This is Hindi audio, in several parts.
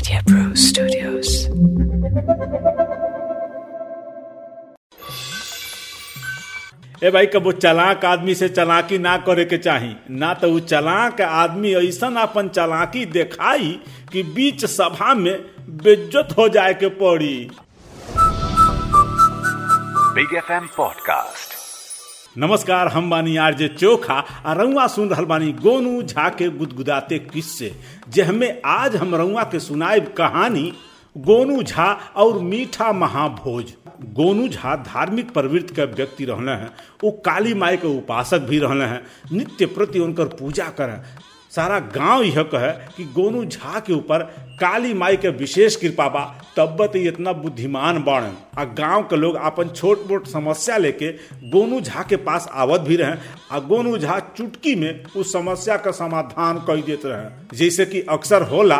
Media Pro Studios. ए भाई कबो चलाक आदमी से चलाकी ना करे के चाही ना तो चलाक आदमी ऐसा अपन चलाकी दिखाई कि बीच सभा में बेज्जत हो जाए के पड़ी Big FM Podcast. नमस्कार, हम बानी आरजे चोखा, आ रउआ सुन रहल बानी गोनू झा के गुदगुदाते किस्से। जहमे आज हम रउआ के सुनाए कहानी, गोनू झा और मीठा महाभोज। गोनू झा धार्मिक प्रवृत्ति के व्यक्ति रहने हैं वो काली माई के उपासक भी रहने हैं, नित्य प्रति उनकर पूजा करें। सारा गाँव यह कहे कि गोनू झा के ऊपर काली माई के विशेष कृपा बा, तब तो इतना बुद्धिमान बाड़न आ गाँव के लोग अपन छोट मोट समस्या लेके गोनू झा के पास आवत भी रहे, आ गोनू झा चुटकी में उस समस्या का समाधान कर देते रहे। जैसे कि अक्सर होला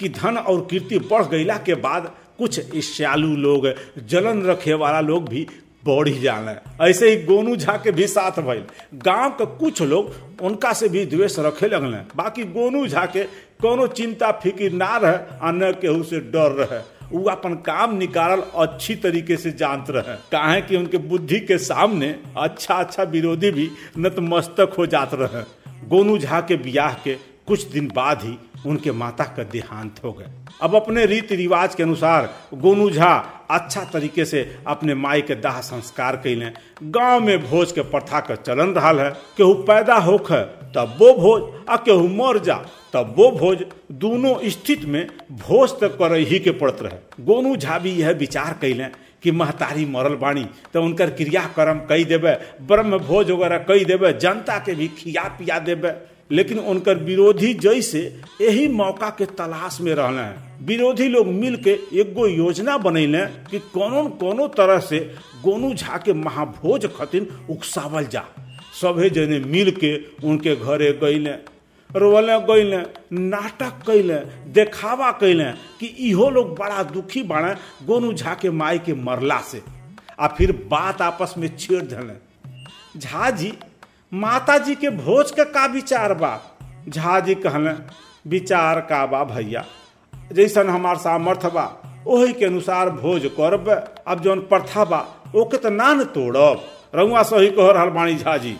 कि धन और कीर्ति बढ़ गईला के बाद कुछ ईर्ष्यालु लोग, जलन रखे वाला लोग भी बढ़ी जाने ऐसे ही गोनू झा के भी साथ भइल। गाँव के कुछ लोग उनका से भी द्वेष रखे लगले। बाकी गोनू झा के कोनो चिंता फ़िक्र ना रहे आ न केहू से डर रहे। वो अपन काम निकाल अच्छी तरीके से जानत रहे। काहे कि उनके बुद्धि के सामने अच्छा अच्छा विरोधी भी नतमस्तक हो जात रहे। गोनू झा के ब्याह के कुछ दिन बाद ही उनके माता का देहांत हो गए। अब अपने रीति रिवाज के अनुसार गोनू झा अच्छा तरीके से अपने माई के दाह संस्कार कैले गाँव में भोज के प्रथा का चलन रहा है। केहू पैदा होख, तब वो भोज, आ केहू मर जा, तब वो भोज। दोनों स्थिति में भोज तक कर ही के पड़त रहे। गोनू झा भी यह विचार कैले कि महतारी मरल बाणी तो उनकर क्रियाक्रम कई देवे ब्रह्म भोज वगैरह कई देवे जनता के भी खिया पिया देवे लेकिन उनकर विरोधी जैसे यही मौका के तलाश में रहना है विरोधी लोग मिल के एगो योजना बनैले कि कोनो कोनो तरह से गोनू झा के महाभोज खतिन उकसावल जा। सभे जने मिल के उनके घरे गईले रोले गईले, नाटक कैले देखावा कैले कि इहो लोग बड़ा दुखी बाड़े गोनू झा के माई के मरला से। आ फिर बात आपस में छेड़ धले झा जी माता जी के भोज का का विचार बा? झा जी कहले, विचार का बा भैया? जैसन हमार सामर्थ्य बा, ओही के अनुसार भोज करब। अब जौन प्रथा बा, ओके तो ना न तोड़ब। रंगुआ सही कह रहल बाणी झा जी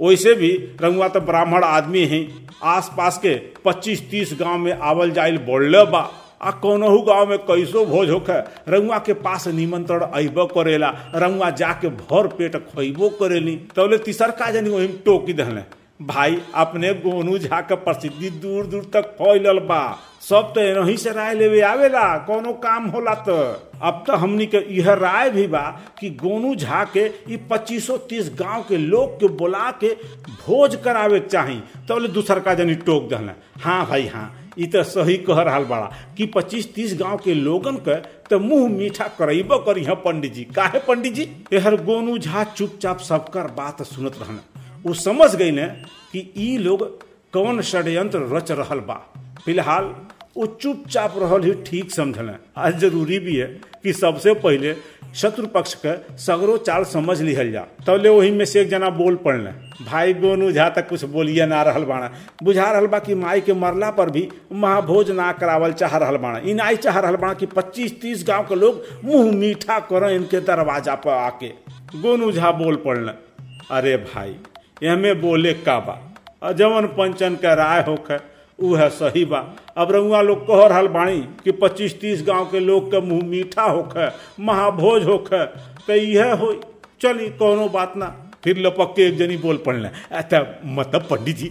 वैसे भी रंगुआ तो ब्राह्मण आदमी है। आस पास के 25-30 गाँव में आवल जाइल बोल बा। आ कौनहू गाँव में कैसो भोज होखे? रउआ के पास निमंत्रण अइबो करेला। रउआ जाके भर पेट खइबो करेली। तबले तीसर का जानी वही टोकी दहले। भाई, अपने गोनू झा के प्रसिद्धि दूर दूर तक फैलल बा। सब तो एनही से राय लेवे आवेला। कोनो काम होला तो। अब तो हमनी के यह राय भी बा कि गोनू झा के ई पच्चीसो तीस गाँव के लोग के बुला के भोज करावे चाही। तबले दूसर का जानी टोक दहले। हाँ भाई हाँ। ई तो सही कह रहा बड़ा। कि पच्चीस तीस गाँव के लोगन के तो मुँह मीठा करब करी है पंडित जी काहे पंडित जी एहर गोनू झा चुपचाप सबकर बात सुनत रहना। वो समझ गई ने कि ई लोग कौन षड्यंत्र रच रहल बा। फ़िलहाल वो चुपचाप रहल ही ठीक समझल आज ज़रूरी भी है कि सबसे पहले शत्रु पक्ष के सगरो चाल समझ लिहल जा। तबले वही में से एक जना बोल पड़ले, भाई गोनू झा तक कुछ बोलिए ना रहल बाड़ा बुझा रहल बा कि माई के मरला पर भी महाभोज ना करावल चाह रहल बाड़ा इ नाई चाह रहल बाड़ा कि पच्चीस तीस गाँव के लोग मुँह मीठा कर इनके दरवाज़ा पर आके। गोनू झा बोल पड़ले, अरे भाई एमे बोले का बा? जवन पंचन के राय होखे उह सही बा अब रउआ लोग कह रहा बाणी कि पच्चीस तीस गाँव के लोग के मुँह मीठा होखे, महाभोज होखे। तो यह हो चली कोनो बात ना। फिर लपक के एक जनी बोल पड़ले अच्छा मतलब पंडित जी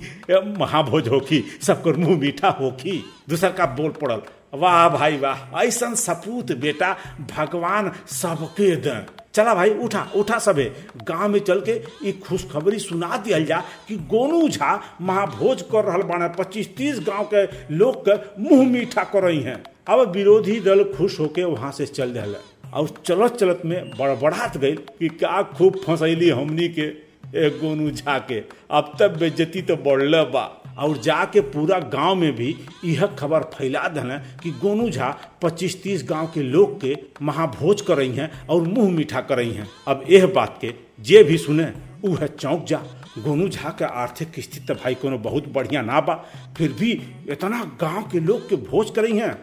महाभोज होखी सबकर मुँह मीठा होखी। दूसर का बोल पड़ल, वाह भाई वाह ऐसा सपूत बेटा, भगवान सबके दें चला भाई, उठा उठा सबे। गाँव में चल के ये खुशखबरी सुना दिया जा कि गोनू झा महाभोज कर रहा बाने पच्चीस तीस गाँव के लोग के मुँह मीठा कर रही हैं। अब विरोधी दल खुश होके वहाँ से चल दिया और चलत चलत में बड़बड़ात गई कि क्या खूब फंसैली हमनी के, ए गोनू झा के। अब तब बेजती तो बढ़ल बा। और जाके पूरा गाँव में भी यह खबर फैला देना कि गोनू झा पच्चीस तीस गाँव के लोग के महाभोज कर रही हैं और मुँह मीठा कर रही हैं। अब यह बात के जे भी सुने वह चौंक जा। गोनू झा के आर्थिक स्थिति तो भाई कोनो बहुत बढ़िया ना बा, फिर भी इतना गाँव के लोग के भोज कर रही हैं।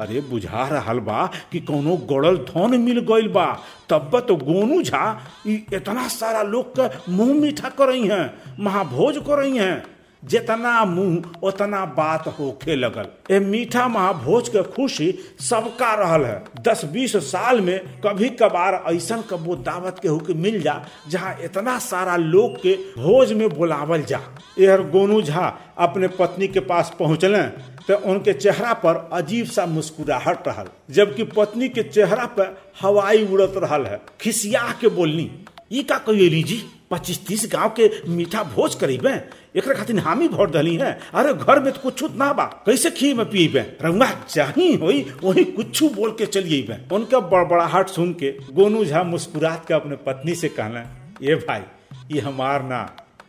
अरे बुझा रहा बा कि कोनो गड़ल धन मिल गइल बा, तब तो गोनू झा इतना सारा लोग के मुँह मीठा करई हैं, महाभोज करई हैं। जितना मुँह, उतना बात होखे लगल। ए मीठा महाभोज के खुशी सबका रहल है। दस बीस साल में कभी कभार ऐसा कबो दावत के होके मिल जा, जहाँ इतना सारा लोग के भोज में बुलावल जा। यह गोनू झा अपने पत्नी के पास पहुँचले तो उनके चेहरा पर अजीब सा मुस्कुराहट रहल, जबकि पत्नी के चेहरा पर हवाई उड़त रहल है, खिसिया के बोलनी। ई का कहिए जी पच्चीस तीस गाँव के मीठा भोज करीबे एक खातिर हामी भर दली है। अरे घर में तो कुछ ना बा। कैसे खी में पीबे रंगा चाही होई वही कुछ बोल के चलिए उनका बड़बड़ाहट सुन के गोनू झा मुस्कुरात के अपने पत्नी से कहना ये भाई, ये हमार ना,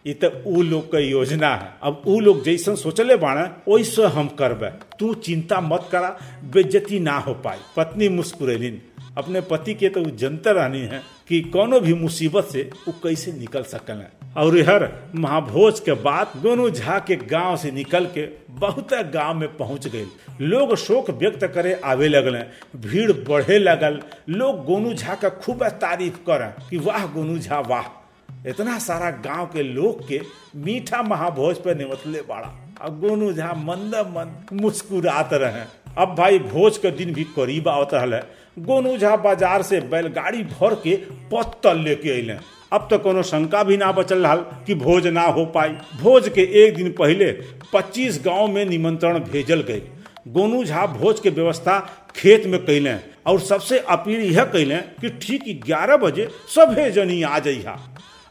ये तो ऊ लोग का योजना है। अब ऊ लोग जैसा सोचले बाड़ा वैसे हम करबे तू चिंता मत करा बेज्जती ना हो पाई। पत्नी मुस्कुरेलिन, अपने पति के तो जनता रहनी है। कि कोनो भी मुसीबत से वो कैसे निकल सकल और हर महाभोज के बाद गोनू झा के गाँव से निकल के बहुत गाँव में पहुँच गए। लोग शोक व्यक्त करे आवे लगल भीड़ बढ़े लगल। लोग गोनू झा का खूब तारीफ़ कर कि वाह गोनू झा, वाह। इतना सारा गाँव के लोग के मीठा महाभोज पे निमतले बाड़ा। और गोनू झा मंद मंद मुस्कुरात रहे। अब भाई भोज के दिन भी करीब आवत है। गोनू झा बाज़ार से बैलगाड़ी भर के पत्तल लेके अले अब तो कोनो शंका भी ना बचल रहा कि भोज ना हो पाई। भोज के एक दिन पहले 25 गाँव में निमंत्रण भेजल गए गोनू झा भोज के व्यवस्था खेत में कैले और सबसे अपील यह कैले कि ठीक ग्यारह बजे सभे जनी आ जइहा।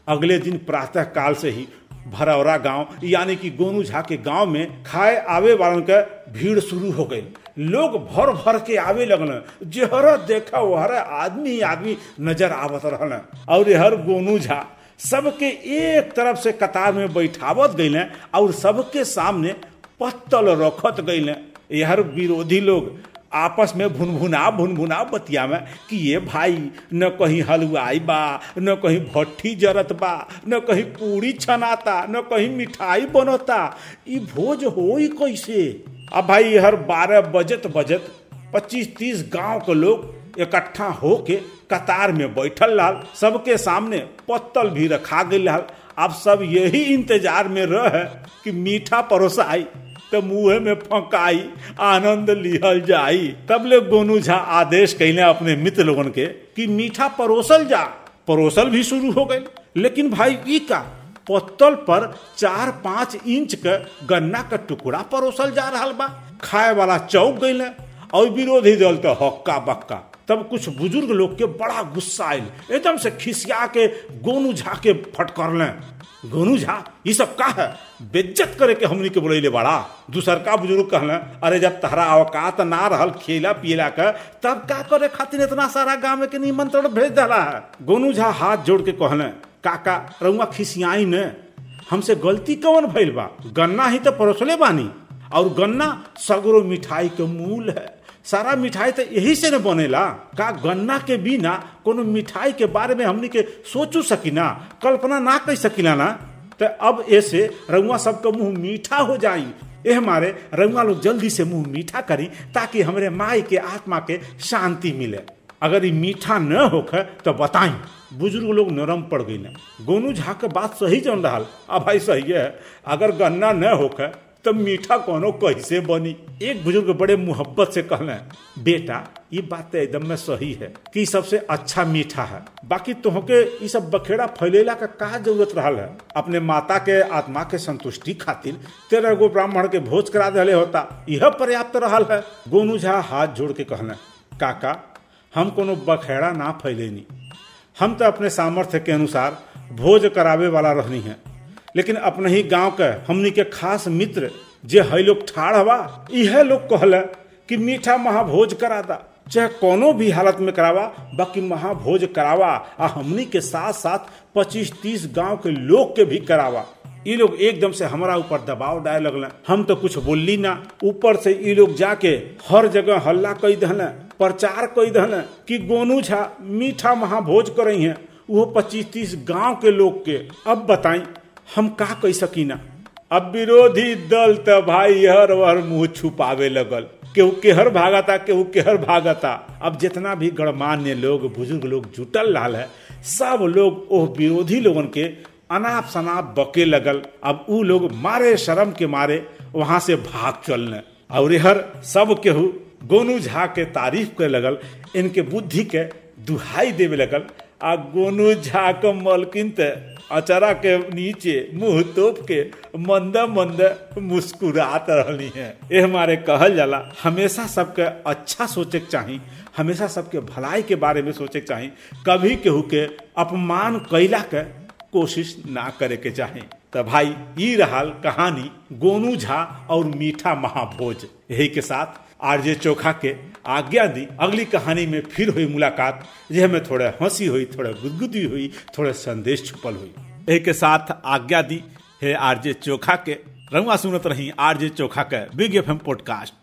अगले दिन प्रातः काल से ही भरौरा गाँव, यानी कि गोनू झा के गाँव में खाए आवे वालन के भीड़ शुरू हो गई। लोग भर भर के आवे लगल जहर देखा वहर आदमी आदमी नज़र आवत रहल और हर गोनू झा सबके एक तरफ़ से कतार में बैठावत गई और सबके सामने पत्तल रखत गई यहर विरोधी लोग आपस में भुनभुना भुनभुना बतिया में कि ये भाई न कहीं हलवाई बा, न कहीं भट्ठी जरत बा, न कहीं पूरी छनाता, न कहीं मिठाई बनता। ई भोज हो ही कैसे? अब भाई, हर बारह बजत बजत पच्चीस तीस गाँव के लोग इकट्ठा होके कतार में बैठल लाल सबके सामने पत्तल भी रखा गई अब सब यही इंतज़ार में रह कि मीठा परोसाई तो मुँह में फंकाई, आनंद लिहल जाई। तब ले गोनू झा आदेश कैले अपने मित्र लोगन के कि मीठा परोसल जा। परोसल भी शुरू हो गए लेकिन भाई, ई का पत्तल पर चार पाँच इंच के गन्ना का टुकड़ा परोसल जा रहा बा। खाए वाला चौक गई और विरोधी दल तो हक्का बक्का तब कुछ बुज़ुर्ग लोग के बड़ा गुस्सा आयल एकदम से खिसिया के गोनू झा के फटकर ले। गोनू झा ये सब का है? बेज्जत करे के हमनी के बोले बड़ा। दूसर का बुज़ुर्ग कहले, अरे जब तहरा अवकात ना रहल खेला पियला का, तब का करे खातिर इतना सारा गाँव के निमंत्रण भेज दला है? गोनू झा हाथ जोड़ के कहले, काका, रउआ खिसियाई ने। हमसे गलती कौन भइल बा? गन्ना ही तो परोसले बानी। और गन्ना सगरो मिठाई के मूल है। सारा मिठाई तो यही से न बनेला। का गन्ना के बिना कोनो मिठाई के बारे में हमनी के सोचू सकीना, कल्पना ना कर सकीला ना? तो अब ऐसे रउआ सबका मुँह मीठा हो जाई। ए हमारे रउआ लोग जल्दी से मुँह मीठा करी ताकि हमारे माई के आत्मा के शांति मिले। अगर ये मीठा न होखे तो बताई, बुज़ुर्ग लोग नरम पड़ गई ना गोनू झा के बात सही जन रहा अब भाई सही है, अगर गन्ना न होखे तो मीठा कोनो कैसे बनी? एक बुज़ुर्ग बड़े मुहब्बत से कहले, बेटा, ये बात तो एकदम में सही है कि सबसे अच्छा मीठा है। बाकी तुहके ये सब बखेड़ा फैलेला का का ज़रूरत रहा है? अपने माता के आत्मा के संतुष्टि खातिर तेरह गो ब्राह्मण के भोज करा दिले होता। यह पर्याप्त रहा है। गोनू झा हाथ जोड़ के कहले, काका, हम कोनो बखेड़ा ना फैलेनी। हम तो अपने सामर्थ्य के अनुसार भोज करावे वाला रहनी है। लेकिन अपने ही गाँव के हमनी के खास मित्र, जे है लोग ठाड़ हवा यह लोग कहला कि मीठा महाभोज करा दा चाहे कोनो भी हालत में करावा, बाकी महाभोज करावा, आ हमनी के साथ साथ पच्चीस तीस गाँव के लोग के भी करावा। ये लोग एकदम से हमारा ऊपर दबाव डाले लगल। हम तो कुछ बोलली ना। ऊपर से ये लोग जाके हर जगह हल्ला कई दहल प्रचार कई दहल कि गोनू झा मीठा महाभोज करई है। वो पच्चीस तीस गाँव के लोग के। अब बताई हम का कह सकीना अब विरोधी दल तो भाई हर वर मुँह छुपावे लगल। केहू केहर भागता, केहू केहर भागता। अब जितना भी गणमान्य लोग, बुज़ुर्ग लोग जुटल रहा है, सब लोग ओह विरोधी लोगन के अनाप शनाप बके लगल। अब ऊ लोग मारे, शर्म के मारे, वहाँ से भाग चलने। और हर सब केहू गोनू झा के तारीफ़ करे लगल, इनके बुद्धि के दुहाई देवे लगल। आ गोनू झा के मलकिन ते अचरा के नीचे, मुँह तोप के मंद मंद मुस्कुरात रहनी है। ये हमारे कहल जाला, हमेशा सबके अच्छा सोचे के चाही, हमेशा सबके भलाई के बारे में सोचे के चाही, कभी केहू के अपमान कैला के कोशिश ना करे के चाहे। तो भाई, ई रहा कहानी गोनू झा और मीठा महाभोज यही के साथ आरजे चोखा के आज्ञा दी। अगली कहानी में फिर हुई मुलाकात, यह में थोड़े हँसी हुई, थोड़े गुदगुदी हुई, थोड़े संदेश छुपल हुई। एक के साथ आज्ञा दी, है आरजे चोखा के। रंगवा सुनत रही आरजे चोखा के बिग एफ़ एम पॉडकास्ट